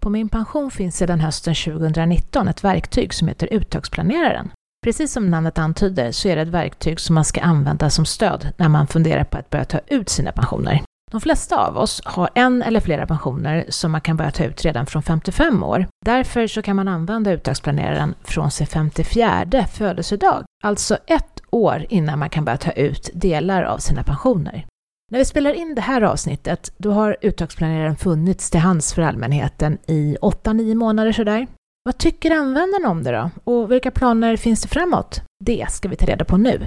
På min pension finns sedan hösten 2019 ett verktyg som heter Uttagsplaneraren. Precis som namnet antyder så är det ett verktyg som man ska använda som stöd när man funderar på att börja ta ut sina pensioner. De flesta av oss har en eller flera pensioner som man kan börja ta ut redan från 55 år. Därför så kan man använda uttagsplaneraren från sin 54 födelsedag, alltså ett år innan man kan börja ta ut delar av sina pensioner. När vi spelar in det här avsnittet, då har uttagsplaneraren funnits till hands för allmänheten i 8-9 månader sådär. Vad tycker användarna om det då? Och vilka planer finns det framåt? Det ska vi ta reda på nu.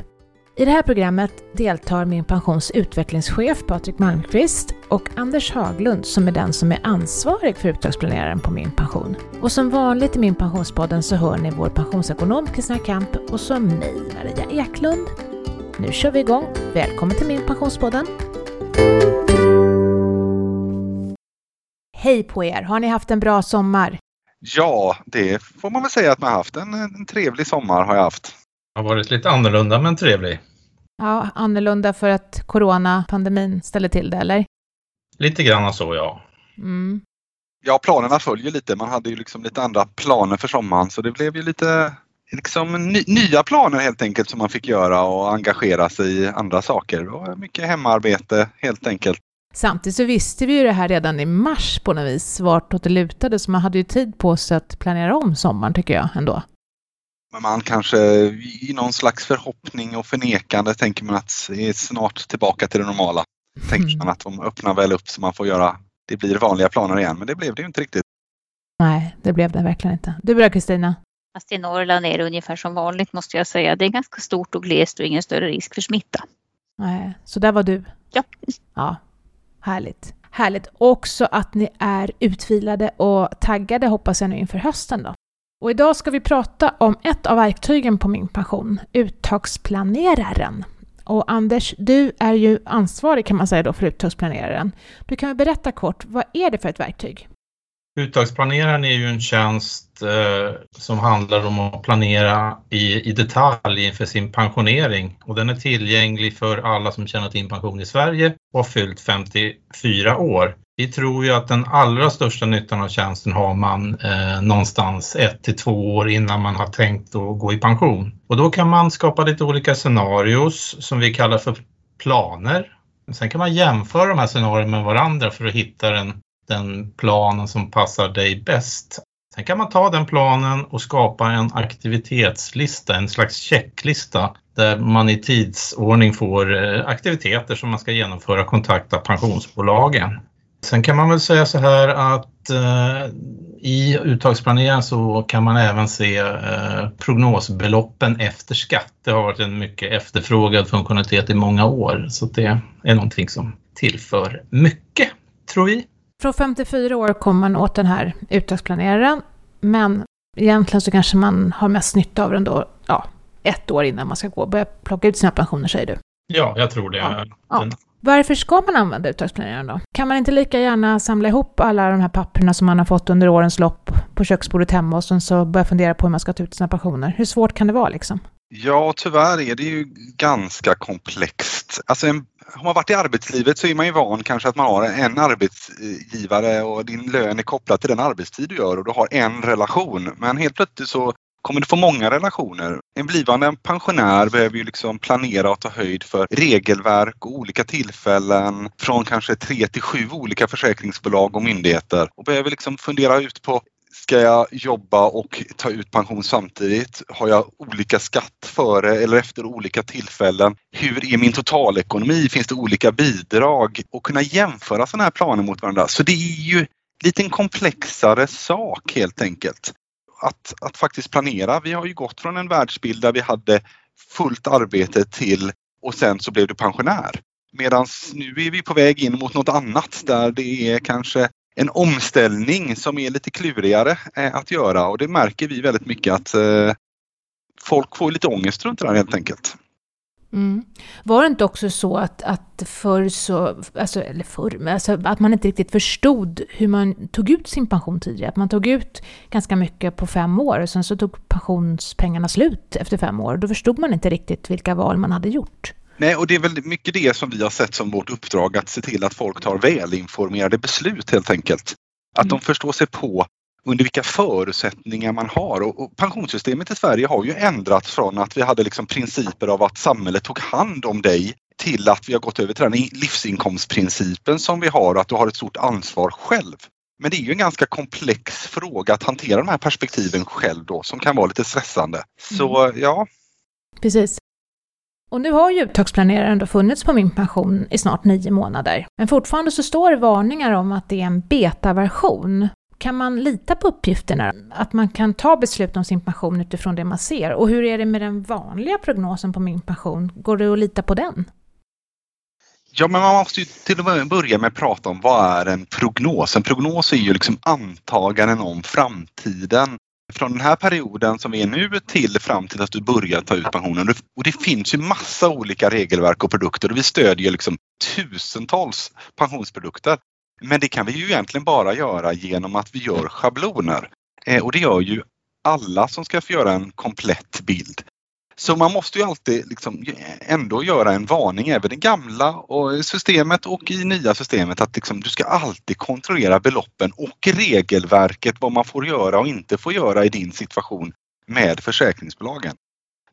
I det här programmet deltar min pensions utvecklingschef Patrik Malmqvist och Anders Haglund som är den som är ansvarig för uttagsplaneraren på min pension. Och som vanligt i min pensionspodden så hör ni vår pensionsekonom Kristina Kamp och så mig, Maria Eklund. Nu kör vi igång. Välkommen till min pensionspodden. Hej på er! Har ni haft en bra sommar? Ja, det får man väl säga att man har haft. En, en trevlig sommar har jag haft. Det har varit lite annorlunda men trevlig. Ja, annorlunda för att coronapandemin ställer till det, eller? Lite grann så, ja. Mm. Ja, planerna följer lite. Man hade ju liksom lite andra planer för sommaren så det blev ju lite liksom ny, nya planer helt enkelt som man fick göra och engagera sig i andra saker. Det var mycket hemarbete helt enkelt. Samtidigt så visste vi ju det här redan i mars på något vis, vartåt det lutade, så man hade ju tid på sig att planera om sommaren tycker jag ändå. Men man kanske i någon slags förhoppning och förnekande tänker man att det är snart tillbaka till det normala. Tänker man att de öppnar väl upp så man får göra, det blir vanliga planer igen, men det blev det ju inte riktigt. Nej, det blev det verkligen inte. Du då Kristina? Fast i Norrland är det ungefär som vanligt måste jag säga. Det är ganska stort och glest och ingen större risk för smitta. Nej, så där var du? Ja. Ja, härligt. Härligt också att ni är utvilade och taggade hoppas jag nu inför hösten då. Och idag ska vi prata om ett av verktygen på min pension, uttagsplaneraren. Och Anders, du är ju ansvarig kan man säga då för uttagsplaneraren. Du kan väl berätta kort, vad är det för ett verktyg? Uttagsplaneraren är ju en tjänst eh, som handlar om att planera i, i detalj inför sin pensionering och den är tillgänglig för alla som tjänat in pension i Sverige och har fyllt 54 år. Vi tror ju att den allra största nyttan av tjänsten har man eh, någonstans ett till två år innan man har tänkt att gå i pension. Och då kan man skapa lite olika scenarios som vi kallar för planer. Sen kan man jämföra de här scenarierna med varandra för att hitta den, den planen som passar dig bäst. Sen kan man ta den planen och skapa en aktivitetslista, en slags checklista där man i tidsordning får eh, aktiviteter som man ska genomföra, kontakta pensionsbolagen. Sen kan man väl säga så här att eh, i uttagsplaneringen så kan man även se eh, prognosbeloppen efter skatt. Det har varit en mycket efterfrågad funktionalitet i många år så det är någonting som tillför mycket, tror vi. Från 54 år kommer man åt den här uttagsplaneraren, men egentligen så kanske man har mest nytta av den då, ja, ett år innan man ska gå och börja plocka ut sina pensioner, säger du? Ja, jag tror det. Ja. Ja. Varför ska man använda uttagsplaneraren då? Kan man inte lika gärna samla ihop alla de här papperna som man har fått under årens lopp på köksbordet hemma och sen så börja fundera på hur man ska ta ut sina pensioner? Hur svårt kan det vara liksom? Ja, tyvärr är det ju ganska komplext. Alltså en, har man varit i arbetslivet så är man ju van kanske att man har en arbetsgivare och din lön är kopplad till den arbetstid du gör och du har en relation. Men helt plötsligt så kommer du få många relationer. En blivande pensionär behöver ju liksom planera och ta höjd för regelverk och olika tillfällen från kanske tre till sju olika försäkringsbolag och myndigheter och behöver liksom fundera ut på Ska jag jobba och ta ut pension samtidigt? Har jag olika skatt före eller efter olika tillfällen? Hur är min totalekonomi? Finns det olika bidrag? Och kunna jämföra sådana här planer mot varandra. Så det är ju lite en komplexare sak helt enkelt att, att faktiskt planera. Vi har ju gått från en världsbild där vi hade fullt arbete till och sen så blev du pensionär. Medan nu är vi på väg in mot något annat där det är kanske en omställning som är lite klurigare eh, att göra och det märker vi väldigt mycket att eh, folk får lite ångest runt det där helt enkelt. Mm. Var det inte också så att, att förr så, alltså, eller förr, alltså, att man inte riktigt förstod hur man tog ut sin pension tidigare? Att man tog ut ganska mycket på fem år och sen så tog pensionspengarna slut efter fem år. Då förstod man inte riktigt vilka val man hade gjort. Nej, och det är väl mycket det som vi har sett som vårt uppdrag att se till att folk tar välinformerade beslut helt enkelt. Att de förstår sig på under vilka förutsättningar man har. Och, och, pensionssystemet i Sverige har ju ändrats från att vi hade liksom principer av att samhället tog hand om dig till att vi har gått över till den livsinkomstprincipen som vi har, att du har ett stort ansvar själv. Men det är ju en ganska komplex fråga att hantera de här perspektiven själv då som kan vara lite stressande. Så mm. ja. Precis. Och nu har ju uttagsplaneraren då funnits på min pension i snart nio månader. Men fortfarande så står det varningar om att det är en betaversion. Kan man lita på uppgifterna? Att man kan ta beslut om sin pension utifrån det man ser? Och hur är det med den vanliga prognosen på min pension? Går det att lita på den? Ja, men man måste ju till att börja med prata om vad är en prognos? En prognos är ju liksom antaganden om framtiden. Från den här perioden som vi är nu till fram till att du börjar ta ut pensionen. Och det finns ju massa olika regelverk och produkter och vi stödjer liksom tusentals pensionsprodukter. Men det kan vi ju egentligen bara göra genom att vi gör schabloner. Eh, och det gör ju alla som ska få göra en komplett bild. Så man måste ju alltid liksom ändå göra en varning även i det gamla systemet och i nya systemet att liksom, du ska alltid kontrollera beloppen och regelverket vad man får göra och inte får göra i din situation med försäkringsbolagen.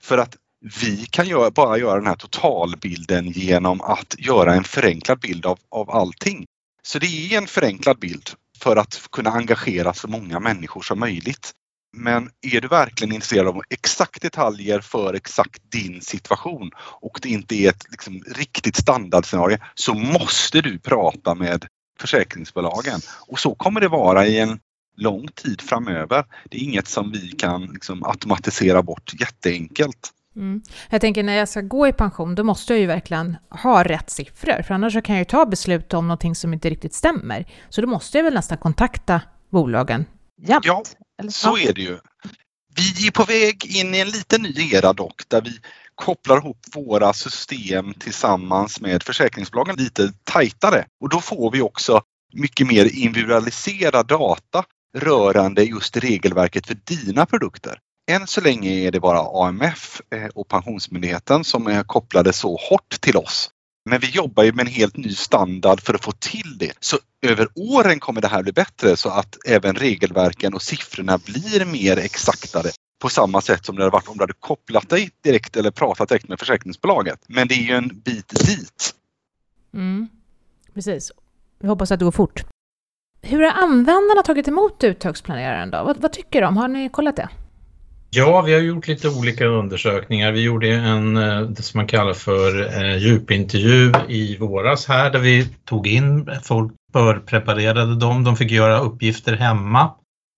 För att vi kan göra, bara göra den här totalbilden genom att göra en förenklad bild av, av allting. Så det är en förenklad bild för att kunna engagera så många människor som möjligt. Men är du verkligen intresserad av exakt detaljer för exakt din situation och det inte är ett liksom, riktigt standardscenario så måste du prata med försäkringsbolagen. Och så kommer det vara i en lång tid framöver. Det är inget som vi kan liksom, automatisera bort jätteenkelt. Mm. Jag tänker när jag ska gå i pension, då måste jag ju verkligen ha rätt siffror, för annars kan jag ju ta beslut om någonting som inte riktigt stämmer. Så då måste jag väl nästan kontakta bolagen jämt? Ja, så är det ju. Vi är på väg in i en liten ny era dock, där vi kopplar ihop våra system tillsammans med försäkringsbolagen lite tajtare och då får vi också mycket mer individualiserad data rörande just regelverket för dina produkter. Än så länge är det bara AMF eh, och Pensionsmyndigheten som är kopplade så hårt till oss. Men vi jobbar ju med en helt ny standard för att få till det. Så över åren kommer det här bli bättre så att även regelverken och siffrorna blir mer exaktare på samma sätt som det hade varit om du hade kopplat dig direkt eller pratat direkt med försäkringsbolaget. Men det är ju en bit dit. Mm, precis. Vi hoppas att det går fort. Hur har användarna tagit emot uttagsplaneraren då? Vad, vad tycker de? Har ni kollat det? Ja, vi har gjort lite olika undersökningar. Vi gjorde en, eh, det som man kallar för eh, djupintervju i våras här där vi tog in folk, förpreparerade dem, de fick göra uppgifter hemma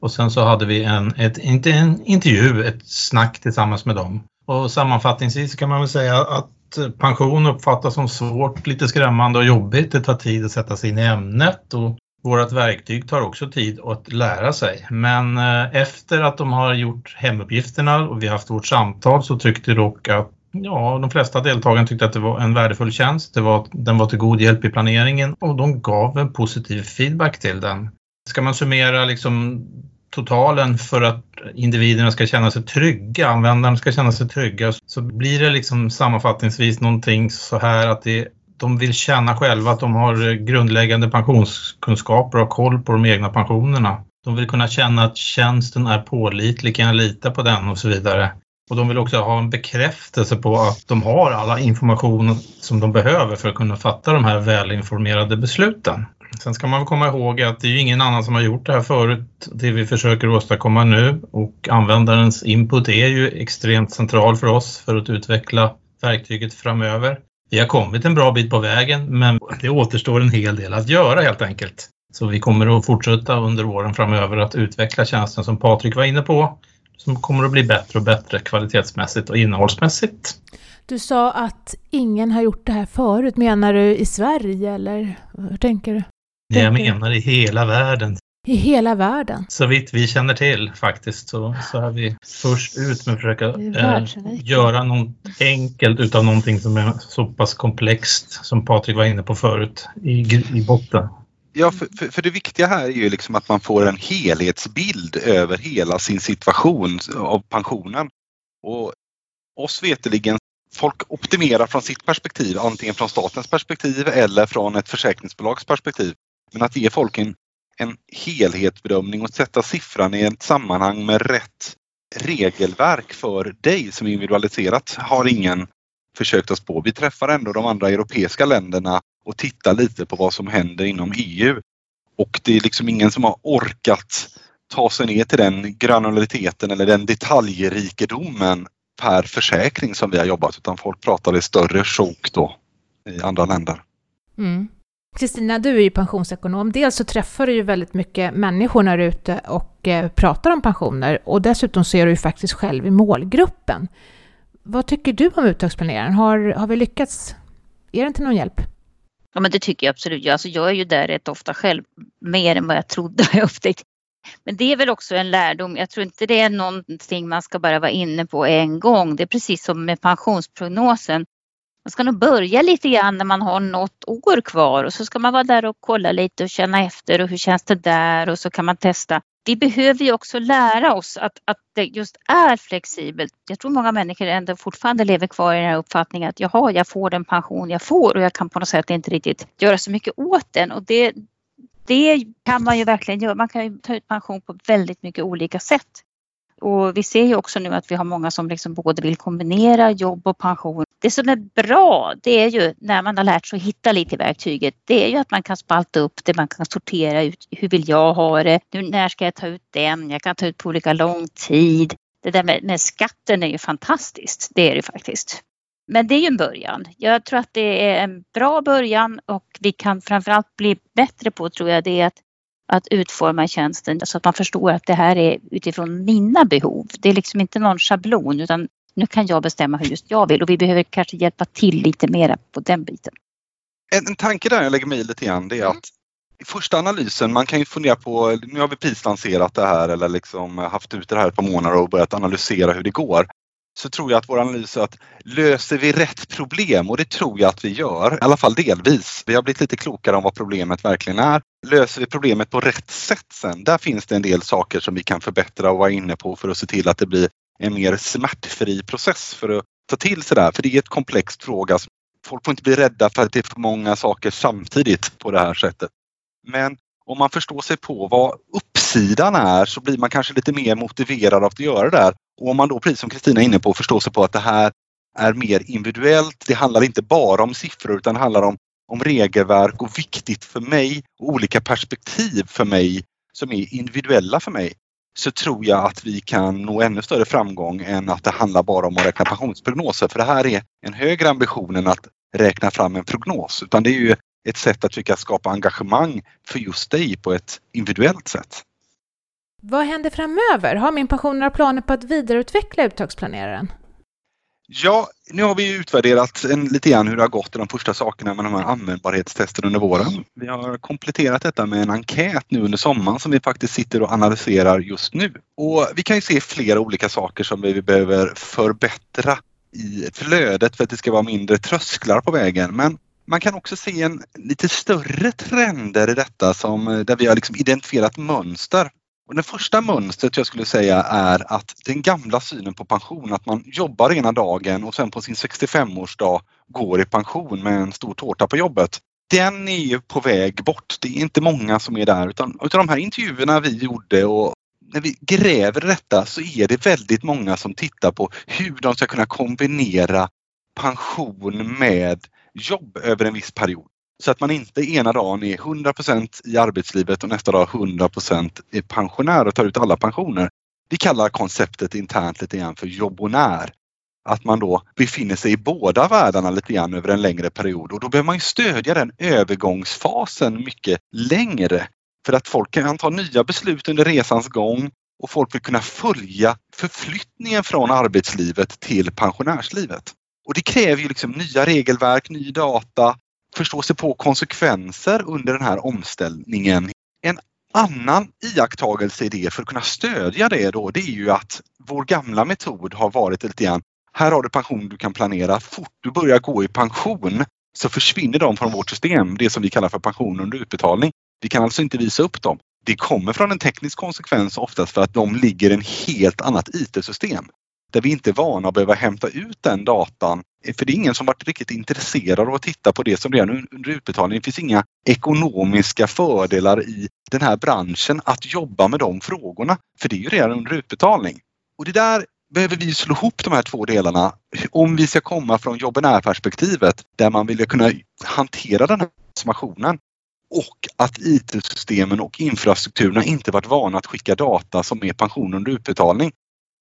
och sen så hade vi en, ett, inte en intervju, ett snack tillsammans med dem. Och sammanfattningsvis kan man väl säga att eh, pension uppfattas som svårt, lite skrämmande och jobbigt. Det tar tid att sätta sig in i ämnet och vårt verktyg tar också tid att lära sig. Men eh, efter att de har gjort hemuppgifterna och vi har haft vårt samtal så tyckte dock att Ja, de flesta deltagarna tyckte att det var en värdefull tjänst. Det var, den var till god hjälp i planeringen och de gav en positiv feedback till den. Ska man summera liksom totalen för att individerna ska känna sig trygga, användarna ska känna sig trygga, så blir det liksom sammanfattningsvis någonting så här att det, de vill känna själva att de har eh, grundläggande pensionskunskaper och koll på de egna pensionerna. De vill kunna känna att tjänsten är pålitlig, kan jag lita på den och så vidare. Och de vill också ha en bekräftelse på att de har alla information som de behöver för att kunna fatta de här välinformerade besluten. Sen ska man komma ihåg att det är ingen annan som har gjort det här förut, det vi försöker åstadkomma nu och användarens input är ju extremt central för oss för att utveckla verktyget framöver. Vi har kommit en bra bit på vägen men det återstår en hel del att göra helt enkelt. Så vi kommer att fortsätta under åren framöver att utveckla tjänsten som Patrik var inne på som kommer att bli bättre och bättre kvalitetsmässigt och innehållsmässigt. Du sa att ingen har gjort det här förut. Menar du i Sverige eller hur tänker du? Jag menar i hela världen. I hela världen? Så vitt vi känner till faktiskt så, så är vi först ut med att försöka eh, göra något enkelt utav någonting som är så pass komplext som Patrik var inne på förut i, i botten. Ja, för, för, för, det viktiga här är ju liksom att man får en helhetsbild över hela sin situation av pensionen. Och oss veteligen, folk optimerar från sitt perspektiv, antingen från statens perspektiv eller från ett försäkringsbolags perspektiv. Men att ge folk en en helhetsbedömning och sätta siffran i ett sammanhang med rätt regelverk för dig som individualiserat har ingen försökt oss på. Vi träffar ändå de andra europeiska länderna och tittar lite på vad som händer inom EU. Och det är liksom ingen som har orkat ta sig ner till den granulariteten eller den detaljrikedomen per försäkring som vi har jobbat utan folk pratar i större sjok då i andra länder. Mm. Kristina, du är ju pensionsekonom. Dels så träffar du ju väldigt mycket människor när du är ute och eh, pratar om pensioner och dessutom så är du ju faktiskt själv i målgruppen. Vad tycker du om uttagsplaneraren? Har, har vi lyckats? Är det till någon hjälp? Ja, men det tycker jag absolut. Alltså, jag är ju där rätt ofta själv, mer än vad jag trodde jag upptäckt. Men det är väl också en lärdom. Jag tror inte det är någonting man ska bara vara inne på en gång. Det är precis som med pensionsprognosen. Man ska nog börja lite grann när man har något år kvar och så ska man vara där och kolla lite och känna efter och hur känns det där och så kan man testa. Vi behöver ju också lära oss att, att det just är flexibelt. Jag tror många människor ändå fortfarande lever kvar i den här uppfattningen att jaha, jag får den pension jag får och jag kan på något sätt inte riktigt göra så mycket åt den och det, det kan man ju verkligen göra. Man kan ju ta ut pension på väldigt mycket olika sätt. Och vi ser ju också nu att vi har många som liksom både vill kombinera jobb och pension. Det som är bra, det är ju när man har lärt sig att hitta lite i verktyget, det är ju att man kan spalta upp det, man kan sortera ut hur vill jag ha det, nu, när ska jag ta ut den, jag kan ta ut på olika lång tid. Det där med, med skatten är ju fantastiskt, det är det faktiskt. Men det är ju en början. Jag tror att det är en bra början och vi kan framförallt bli bättre på, tror jag, det är att, att utforma tjänsten så att man förstår att det här är utifrån mina behov. Det är liksom inte någon schablon utan nu kan jag bestämma hur just jag vill och vi behöver kanske hjälpa till lite mera på den biten. En, en tanke där jag lägger mig i lite grann det är mm. att i första analysen, man kan ju fundera på, nu har vi precis lanserat det här eller liksom haft ut det här ett par månader och börjat analysera hur det går så tror jag att vår analys är att löser vi rätt problem och det tror jag att vi gör, i alla fall delvis. Vi har blivit lite klokare om vad problemet verkligen är. Löser vi problemet på rätt sätt sen, där finns det en del saker som vi kan förbättra och vara inne på för att se till att det blir en mer smärtfri process för att ta till sig det här. För det är ett komplext fråga. Folk får inte bli rädda för att det är för många saker samtidigt på det här sättet. Men om man förstår sig på vad uppsidan är så blir man kanske lite mer motiverad av att göra det här. Och om man då, precis som Kristina är inne på, förstår sig på att det här är mer individuellt. Det handlar inte bara om siffror utan det handlar om, om regelverk och viktigt för mig och olika perspektiv för mig som är individuella för mig så tror jag att vi kan nå ännu större framgång än att det handlar bara om att räkna pensionsprognoser. För det här är en högre ambition än att räkna fram en prognos utan det är ju ett sätt att försöka skapa engagemang för just dig på ett individuellt sätt. Vad händer framöver? Har Min Pension några planer på att vidareutveckla uttagsplaneraren? Ja, nu har vi utvärderat en, lite grann hur det har gått i de första sakerna med de här användbarhetstesterna under våren. Vi har kompletterat detta med en enkät nu under sommaren som vi faktiskt sitter och analyserar just nu. Och vi kan ju se flera olika saker som vi behöver förbättra i flödet för att det ska vara mindre trösklar på vägen. Men man kan också se en lite större trender i detta som, där vi har liksom identifierat mönster. Och det första mönstret jag skulle säga är att den gamla synen på pension, att man jobbar ena dagen och sen på sin 65-årsdag går i pension med en stor tårta på jobbet. Den är ju på väg bort. Det är inte många som är där utan utav de här intervjuerna vi gjorde och när vi gräver detta så är det väldigt många som tittar på hur de ska kunna kombinera pension med jobb över en viss period. Så att man inte ena dagen är 100% i arbetslivet och nästa dag 100 är pensionär och tar ut alla pensioner. Vi kallar konceptet internt lite grann för jobbonär. Att man då befinner sig i båda världarna lite grann över en längre period och då behöver man stödja den övergångsfasen mycket längre. För att folk kan ta nya beslut under resans gång och folk vill kunna följa förflyttningen från arbetslivet till pensionärslivet. Och det kräver ju liksom nya regelverk, ny data, förstå sig på konsekvenser under den här omställningen. En annan iakttagelse i det för att kunna stödja det då, det är ju att vår gamla metod har varit lite grann, här har du pension du kan planera. Fort du börjar gå i pension så försvinner de från vårt system, det som vi kallar för pension under utbetalning. Vi kan alltså inte visa upp dem. Det kommer från en teknisk konsekvens oftast för att de ligger i ett helt annat IT-system där vi inte är vana att behöva hämta ut den datan för det är ingen som varit riktigt intresserad av att titta på det som redan under utbetalning. Det finns inga ekonomiska fördelar i den här branschen att jobba med de frågorna. För det är ju redan under utbetalning. Och det där behöver vi slå ihop de här två delarna om vi ska komma från jobben perspektivet där man vill kunna hantera den här transformationen och att IT-systemen och infrastrukturerna inte varit vana att skicka data som är pension under utbetalning.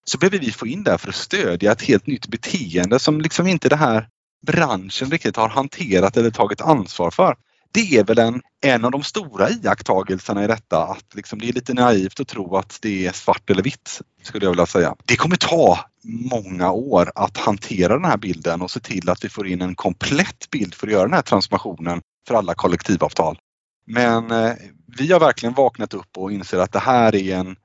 Så behöver vi få in det för att stödja ett helt nytt beteende som liksom inte den här branschen riktigt har hanterat eller tagit ansvar för. Det är väl en, en av de stora iakttagelserna i detta att liksom det är lite naivt att tro att det är svart eller vitt skulle jag vilja säga. Det kommer ta många år att hantera den här bilden och se till att vi får in en komplett bild för att göra den här transformationen för alla kollektivavtal. Men eh, vi har verkligen vaknat upp och inser att det här är en,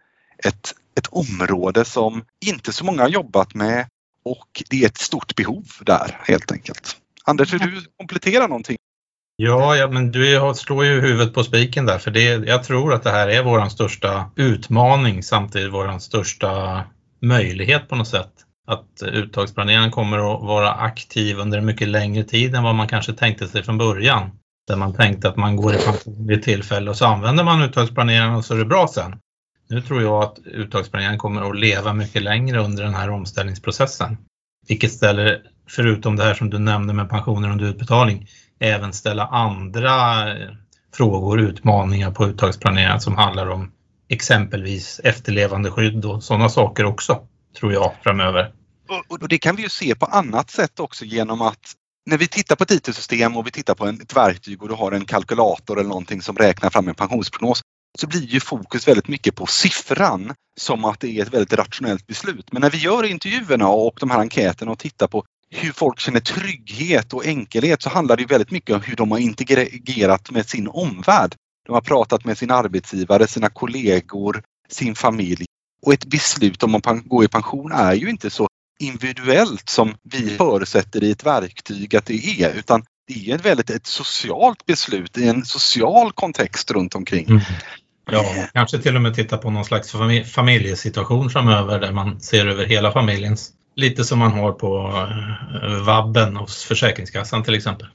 ett, ett område som inte så många har jobbat med och det är ett stort behov där helt enkelt. Anders, vill du komplettera någonting? Ja, ja men du slår ju huvudet på spiken där för det, jag tror att det här är vår största utmaning samtidigt vår största möjlighet på något sätt. Att uttagsplaneringen kommer att vara aktiv under en mycket längre tid än vad man kanske tänkte sig från början. Där man tänkte att man går i pension vid tillfälle och så använder man uttagsplaneringen och så är det bra sen. Nu tror jag att uttagsplaneringen kommer att leva mycket längre under den här omställningsprocessen. Vilket ställer, förutom det här som du nämnde med pensioner under utbetalning, även ställa andra eh, frågor, utmaningar på uttagsplaneringen som handlar om exempelvis efterlevandeskydd och sådana saker också, tror jag, framöver. Och, det kan vi ju se på annat sätt också genom att när vi tittar på ett IT-system och vi tittar på ett verktyg och du har en kalkylator eller någonting som räknar fram en pensionsprognos så blir ju fokus väldigt mycket på siffran som att det är ett väldigt rationellt beslut. Men när vi gör intervjuerna och de här enkäterna och tittar på hur folk känner trygghet och enkelhet så handlar det väldigt mycket om hur de har integrerat med sin omvärld. De har pratat med sin arbetsgivare, sina kollegor, sin familj. Och ett beslut om att gå i pension är ju inte så individuellt som vi förutsätter i ett verktyg att det är utan det är ett väldigt ett socialt beslut i en social kontext runt omkring. Mm. Ja, kanske till och med titta på någon slags familjesituation framöver där man ser över hela familjens Lite som man har på eh, vabben hos Försäkringskassan till exempel.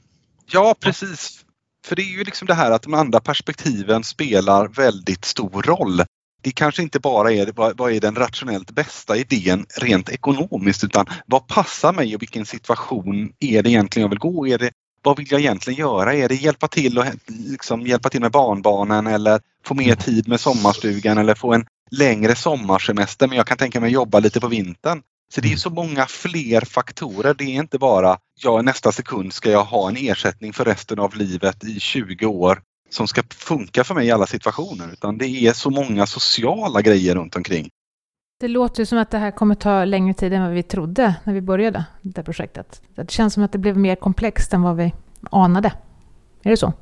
Ja, precis. För det är ju liksom det här att de andra perspektiven spelar väldigt stor roll. Det kanske inte bara är vad är den rationellt bästa idén rent ekonomiskt utan vad passar mig och vilken situation är det egentligen jag vill gå? Är det, vad vill jag egentligen göra? Är det hjälpa till och liksom hjälpa till med barnbarnen eller få mer tid med sommarstugan eller få en längre sommarsemester men jag kan tänka mig jobba lite på vintern. Så det är mm. så många fler faktorer. Det är inte bara ja, nästa sekund ska jag ha en ersättning för resten av livet i 20 år som ska funka för mig i alla situationer utan det är så många sociala grejer runt omkring. Det låter ju som att det här kommer ta längre tid än vad vi trodde när vi började det här projektet. Det känns som att det blev mer komplext än vad vi anade. Är det så?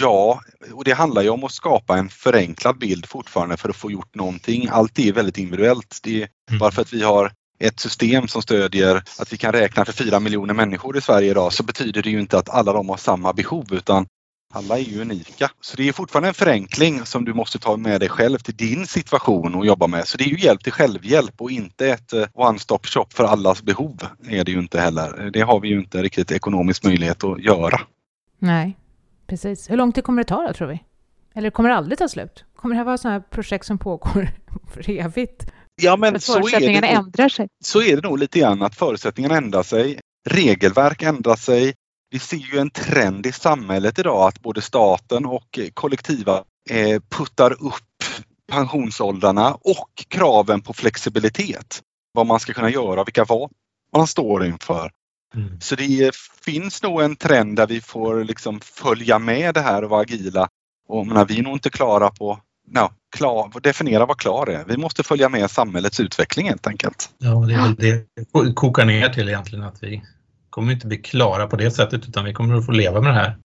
Ja, och det handlar ju om att skapa en förenklad bild fortfarande för att få gjort någonting. Allt är väldigt individuellt. Det är mm. bara för att vi har ett system som stödjer att vi kan räkna för fyra miljoner människor i Sverige idag så betyder det ju inte att alla de har samma behov utan alla är ju unika. Så det är fortfarande en förenkling som du måste ta med dig själv till din situation och jobba med. Så det är ju hjälp till självhjälp och inte ett eh, one-stop shop för allas behov. är det ju inte heller. Det har vi ju inte riktigt ekonomisk möjlighet att göra. Nej. Precis. Hur lång tid kommer det ta då, tror vi? Eller kommer det aldrig ta slut? Kommer det här vara sådana här projekt som pågår för evigt? Ja, men så förutsättningarna är det, ändrar sig. Så är det nog lite grann att förutsättningarna ändrar sig. Regelverk ändrar sig. Vi ser ju en trend i samhället idag att både staten och kollektiva eh, puttar upp pensionsåldrarna och kraven på flexibilitet. Vad man ska kunna göra, vilka val man står inför. Mm. Så det finns nog en trend där vi får liksom följa med det här och vara agila. Och menar, vi är nog inte klara på no, klar, definiera vad klar är. Vi måste följa med samhällets utveckling helt enkelt. Ja, det det kokar ner till egentligen att vi kommer inte bli klara på det sättet utan vi kommer att få leva med det här.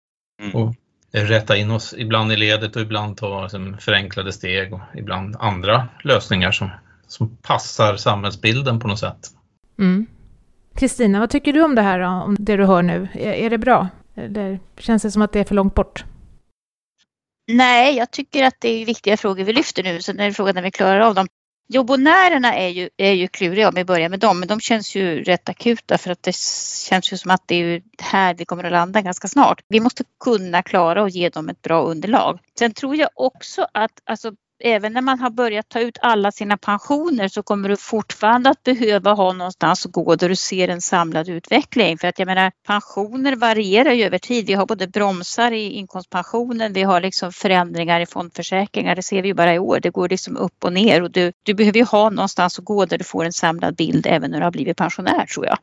Mm. Och rätta in oss ibland i ledet och ibland ta liksom, förenklade steg och ibland andra lösningar som, som passar samhällsbilden på något sätt. Mm. Kristina, vad tycker du om det här, om det du hör nu? Är, är det bra? Eller känns det som att det är för långt bort? Nej, jag tycker att det är viktiga frågor vi lyfter nu, så är frågan när vi klarar av dem. Jobbonärerna är ju, är ju kluriga om vi börjar med dem, men de känns ju rätt akuta för att det känns ju som att det är här vi kommer att landa ganska snart. Vi måste kunna klara och ge dem ett bra underlag. Sen tror jag också att alltså, även när man har börjat ta ut alla sina pensioner så kommer du fortfarande att behöva ha någonstans att gå där du ser en samlad utveckling. För att jag menar pensioner varierar ju över tid. Vi har både bromsar i inkomstpensionen, vi har liksom förändringar i fondförsäkringar. Det ser vi ju bara i år. Det går liksom upp och ner och du, du behöver ju ha någonstans att gå där du får en samlad bild även när du har blivit pensionär tror jag.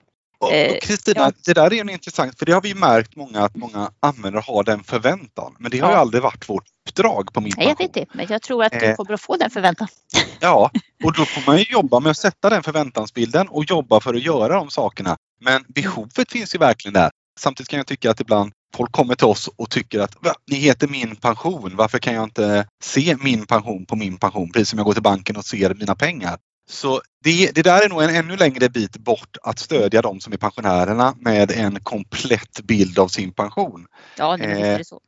Och Kristina, ja. det där är ju intressant för det har vi märkt många att många användare har den förväntan. Men det har ja. ju aldrig varit vårt uppdrag på min pension. Jag vet inte, men jag tror att du eh. kommer att få den förväntan. Ja, och då får man ju jobba med att sätta den förväntansbilden och jobba för att göra de sakerna. Men behovet finns ju verkligen där. Samtidigt kan jag tycka att ibland folk kommer till oss och tycker att ni heter min pension. Varför kan jag inte se min pension på min pension? Precis som jag går till banken och ser mina pengar. Så det, det, där är nog en ännu längre bit bort att stödja de som är pensionärerna med en komplett bild av sin pension. Ja, det är så.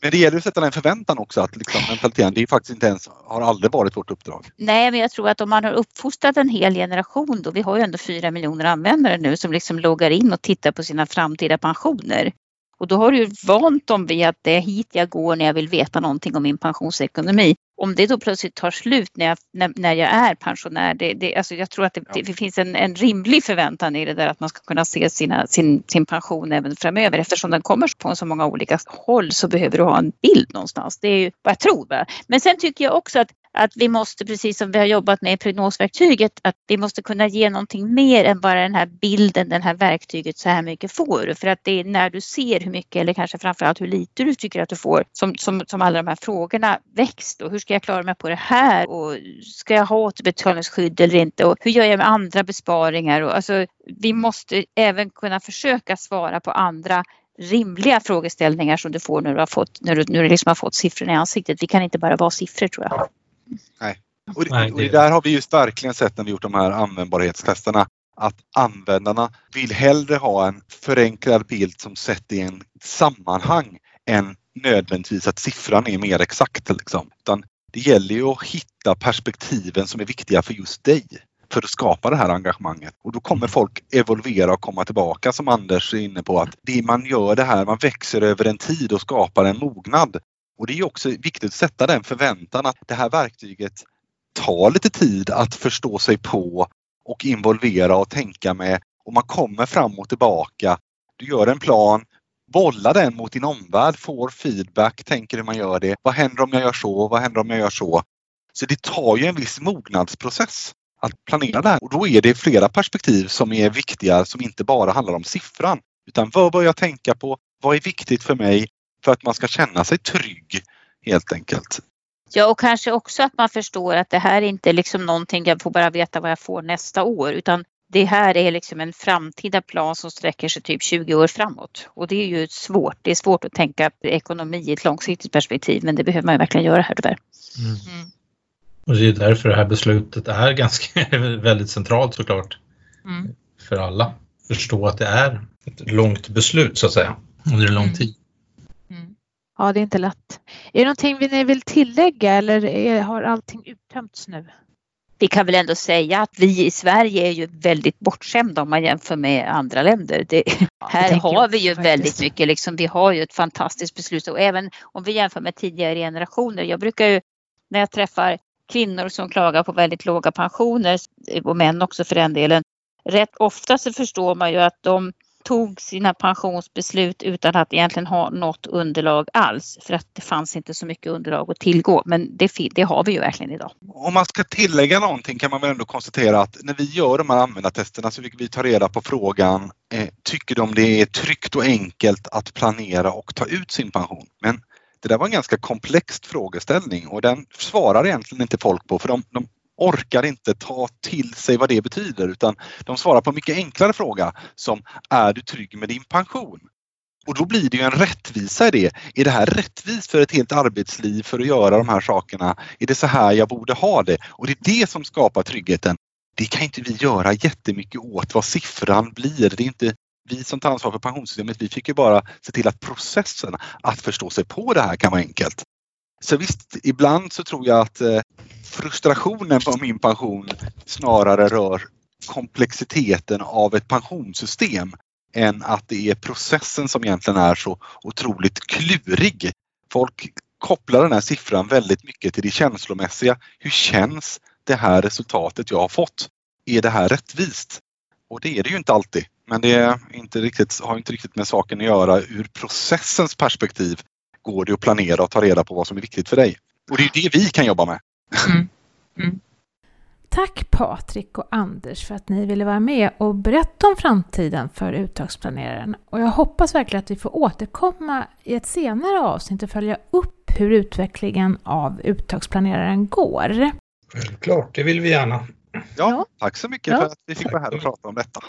Men det gäller att sätta den förväntan också att liksom mentaliteten, det är faktiskt inte ens, har aldrig varit vårt uppdrag. Nej, men jag tror att om man har uppfostrat en hel generation då, vi har ju ändå fyra miljoner användare nu som liksom loggar in och tittar på sina framtida pensioner. Och då har du vant dem vid att det är hit jag går när jag vill veta någonting om min pensionsekonomi. Om det då plötsligt tar slut när jag, när, när jag är pensionär, det, det, alltså jag tror att det, ja. det, finns en, en, rimlig förväntan i det där att man ska kunna se sina, sin, sin pension även framöver. Eftersom den kommer på så många olika håll så behöver du ha en bild någonstans. Det är ju vad jag tror. Men sen tycker jag också att att vi måste, precis som vi har jobbat med i prognosverktyget, att vi måste kunna ge någonting mer än bara den här bilden, det här verktyget, så här mycket får du. För att det är när du ser hur mycket eller kanske framförallt hur lite du tycker att du får som, som, som alla de här frågorna väcks då. Hur ska jag klara mig på det här? Och ska jag ha återbetalningsskydd eller inte? Och hur gör jag med andra besparingar? Och alltså, vi måste även kunna försöka svara på andra rimliga frågeställningar som du får när du har fått, när du, när du liksom har fått siffrorna i ansiktet. Vi kan inte bara vara siffror tror jag. Nej. Och det, och det där har vi just verkligen sett när vi gjort de här användbarhetstesterna att användarna vill hellre ha en förenklad bild som sett i en sammanhang än nödvändigtvis att siffran är mer exakt. Liksom. Utan det gäller ju att hitta perspektiven som är viktiga för just dig för att skapa det här engagemanget. Och då kommer folk evolvera och komma tillbaka som Anders är inne på att det man gör det här, man växer över en tid och skapar en mognad. Och det är också viktigt att sätta den förväntan att det här verktyget tar lite tid att förstå sig på och involvera och tänka med och man kommer fram och tillbaka. Du gör en plan, bollar den mot din omvärld, får feedback, tänker hur man gör det. Vad händer om jag gör så? Vad händer om jag gör så? Så det tar ju en viss mognadsprocess att planera det här och då är det flera perspektiv som är viktiga som inte bara handlar om siffran utan vad bör jag tänka på? Vad är viktigt för mig? För att man ska känna sig trygg helt enkelt. Ja och kanske också att man förstår att det här är inte liksom någonting jag får bara veta vad jag får nästa år utan det här är liksom en framtida plan som sträcker sig typ 20 år framåt. Och det är ju svårt. Det är svårt att tänka ekonomi i ett långsiktigt perspektiv men det behöver man ju verkligen göra här tyvärr. Mm. Mm. Och det är därför det här beslutet är ganska väldigt centralt såklart. Mm. För alla. Förstå att det är ett långt beslut så att säga under en lång mm. tid. Ja, det är inte lätt. Är det någonting ni vill tillägga eller är, har allting uttömts nu? Vi kan väl ändå säga att vi i Sverige är ju väldigt bortskämda om man jämför med andra länder. Det, ja, här har vi ju faktiskt. väldigt mycket, liksom, vi har ju ett fantastiskt beslut och även om vi jämför med tidigare generationer. Jag brukar ju när jag träffar kvinnor som klagar på väldigt låga pensioner och män också för den delen. Rätt ofta så förstår man ju att de tog sina pensionsbeslut utan att egentligen ha något underlag alls för att det fanns inte så mycket underlag att tillgå. Men det, det har vi ju verkligen idag. Om man ska tillägga någonting kan man väl ändå konstatera att när vi gör de här användartesterna så fick vi ta reda på frågan eh, Tycker de det är tryggt och enkelt att planera och ta ut sin pension? Men det där var en ganska komplex frågeställning och den svarar egentligen inte folk på för de, de orkar inte ta till sig vad det betyder utan de svarar på en mycket enklare fråga som Är du trygg med din pension? Och då blir det ju en rättvisa i det. Är det här rättvist för ett helt arbetsliv för att göra de här sakerna? Är det så här jag borde ha det? Och det är det som skapar tryggheten. Det kan inte vi göra jättemycket åt vad siffran blir. Det är inte vi som tar ansvar för pensionssystemet. Vi fick ju bara se till att processen att förstå sig på det här kan vara enkelt. Så visst, ibland så tror jag att eh, frustrationen på min pension snarare rör komplexiteten av ett pensionssystem än att det är processen som egentligen är så otroligt klurig. Folk kopplar den här siffran väldigt mycket till det känslomässiga. Hur känns det här resultatet jag har fått? Är det här rättvist? Och det är det ju inte alltid. Men det är inte riktigt, har inte riktigt med saken att göra. Ur processens perspektiv går det att planera och ta reda på vad som är viktigt för dig. Och det är det vi kan jobba med. Mm. Mm. Tack Patrik och Anders för att ni ville vara med och berätta om framtiden för uttagsplaneraren. Och jag hoppas verkligen att vi får återkomma i ett senare avsnitt och följa upp hur utvecklingen av uttagsplaneraren går. Självklart, det vill vi gärna. Ja, tack så mycket ja. för att vi fick vara här och prata om detta.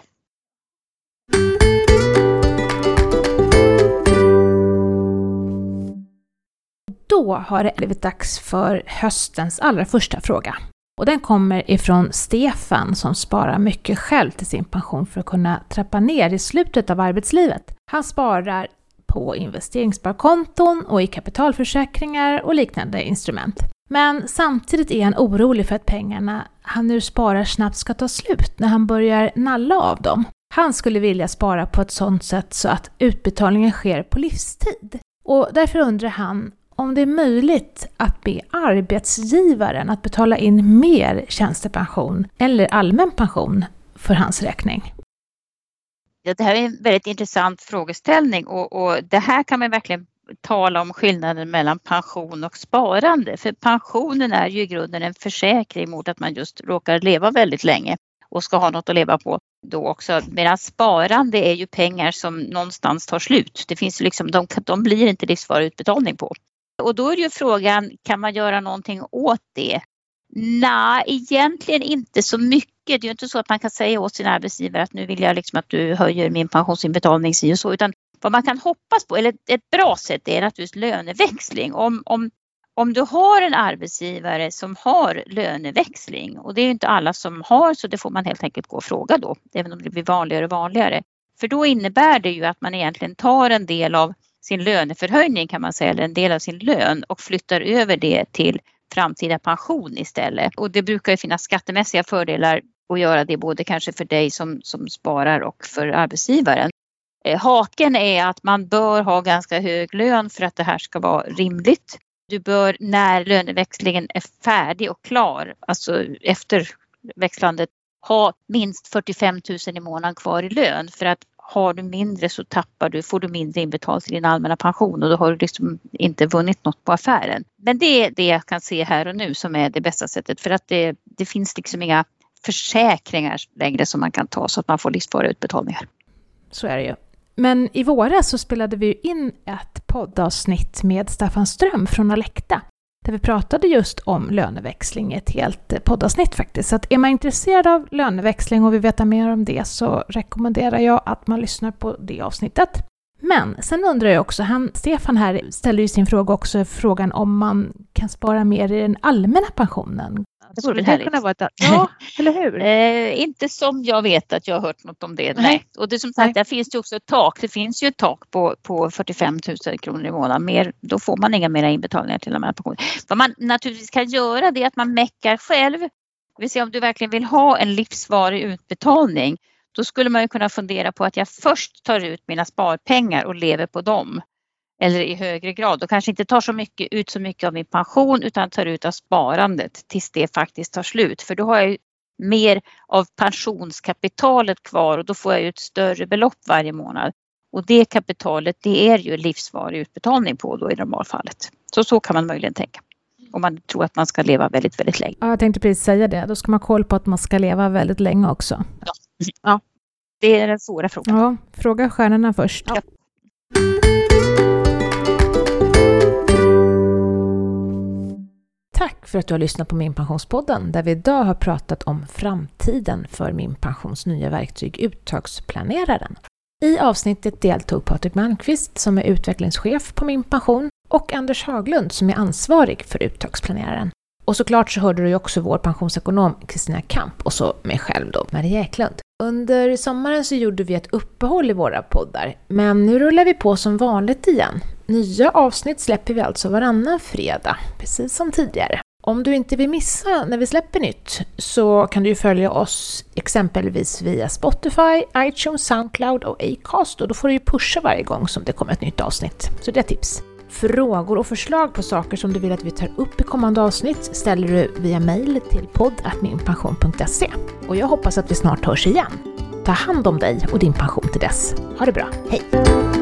Då har det blivit dags för höstens allra första fråga. Och den kommer ifrån Stefan som sparar mycket själv till sin pension för att kunna trappa ner i slutet av arbetslivet. Han sparar på investeringssparkonton och i kapitalförsäkringar och liknande instrument. Men samtidigt är han orolig för att pengarna han nu sparar snabbt ska ta slut när han börjar nalla av dem. Han skulle vilja spara på ett sådant sätt så att utbetalningen sker på livstid. Och därför undrar han om det är möjligt att be arbetsgivaren att betala in mer tjänstepension eller allmän pension för hans räkning. Ja, det här är en väldigt intressant frågeställning och, och det här kan man verkligen tala om skillnaden mellan pension och sparande. För pensionen är ju i grunden en försäkring mot att man just råkar leva väldigt länge och ska ha något att leva på då också. Medan sparande är ju pengar som någonstans tar slut. Det finns liksom, de, de blir inte livsvarig utbetalning på. Och då är ju frågan, kan man göra någonting åt det? Nej, egentligen inte så mycket. Det är ju inte så att man kan säga åt sin arbetsgivare att nu vill jag liksom att du höjer min pensionsinbetalning si och så, utan vad man kan hoppas på, eller ett bra sätt, är naturligtvis löneväxling. Om, om, om du har en arbetsgivare som har löneväxling och det är inte alla som har så det får man helt enkelt gå och fråga då, även om det blir vanligare och vanligare. För då innebär det ju att man egentligen tar en del av sin löneförhöjning kan man säga, eller en del av sin lön och flyttar över det till framtida pension istället. Och det brukar ju finnas skattemässiga fördelar att göra det både kanske för dig som, som sparar och för arbetsgivaren. Eh, haken är att man bör ha ganska hög lön för att det här ska vara rimligt. Du bör när löneväxlingen är färdig och klar, alltså efter växlandet, ha minst 45 000 i månaden kvar i lön för att har du mindre så tappar du, får du mindre inbetalt till din allmänna pension och då har du liksom inte vunnit något på affären. Men det är det jag kan se här och nu som är det bästa sättet för att det, det finns liksom inga försäkringar längre som man kan ta så att man får livsvariga utbetalningar. Så är det ju. Men i våras så spelade vi in ett poddavsnitt med Staffan Ström från Alekta där vi pratade just om löneväxling i ett helt eh, poddavsnitt faktiskt. Så att är man intresserad av löneväxling och vill veta mer om det så rekommenderar jag att man lyssnar på det avsnittet. Men sen undrar jag också, han, Stefan här ställer ju sin fråga också frågan om man kan spara mer i den allmänna pensionen. Det skulle det kunna vara ett... Ja, eller hur? Eh, inte som jag vet att jag har hört något om det. Nej. nej. Och det som sagt, nej. där finns det också ett tak. Det finns ju ett tak på, på 45 000 kronor i månaden. Mer, då får man inga mera inbetalningar till de här pensionerna. Vad man naturligtvis kan göra det är att man meckar själv. Det vill säga om du verkligen vill ha en livsvarig utbetalning då skulle man ju kunna fundera på att jag först tar ut mina sparpengar och lever på dem eller i högre grad och kanske inte tar så mycket, ut så mycket av min pension utan tar ut av sparandet tills det faktiskt tar slut. För då har jag mer av pensionskapitalet kvar och då får jag ett större belopp varje månad. Och det kapitalet det är ju livsvarig utbetalning på då i normalfallet. Så så kan man möjligen tänka. Om man tror att man ska leva väldigt, väldigt länge. Ja, jag tänkte precis säga det. Då ska man ha koll på att man ska leva väldigt länge också. Ja, ja. det är den svåra frågan. Ja, fråga stjärnorna först. Ja. Tack för att du har lyssnat på Min Pensionspodden där vi idag har pratat om framtiden för Min Pensions nya verktyg Uttagsplaneraren. I avsnittet deltog Patrik Malmqvist som är utvecklingschef på Min Pension och Anders Haglund som är ansvarig för Uttagsplaneraren. Och såklart så hörde du också vår pensionsekonom Kristina Kamp och så mig själv då, Maria Eklund. Under sommaren så gjorde vi ett uppehåll i våra poddar, men nu rullar vi på som vanligt igen. Nya avsnitt släpper vi alltså varannan fredag, precis som tidigare. Om du inte vill missa när vi släpper nytt så kan du ju följa oss exempelvis via Spotify, iTunes, Soundcloud och Acast och då får du ju pusha varje gång som det kommer ett nytt avsnitt. Så det är tips. Frågor och förslag på saker som du vill att vi tar upp i kommande avsnitt ställer du via mail till podd.minpension.se. Och jag hoppas att vi snart hörs igen. Ta hand om dig och din pension till dess. Ha det bra, hej!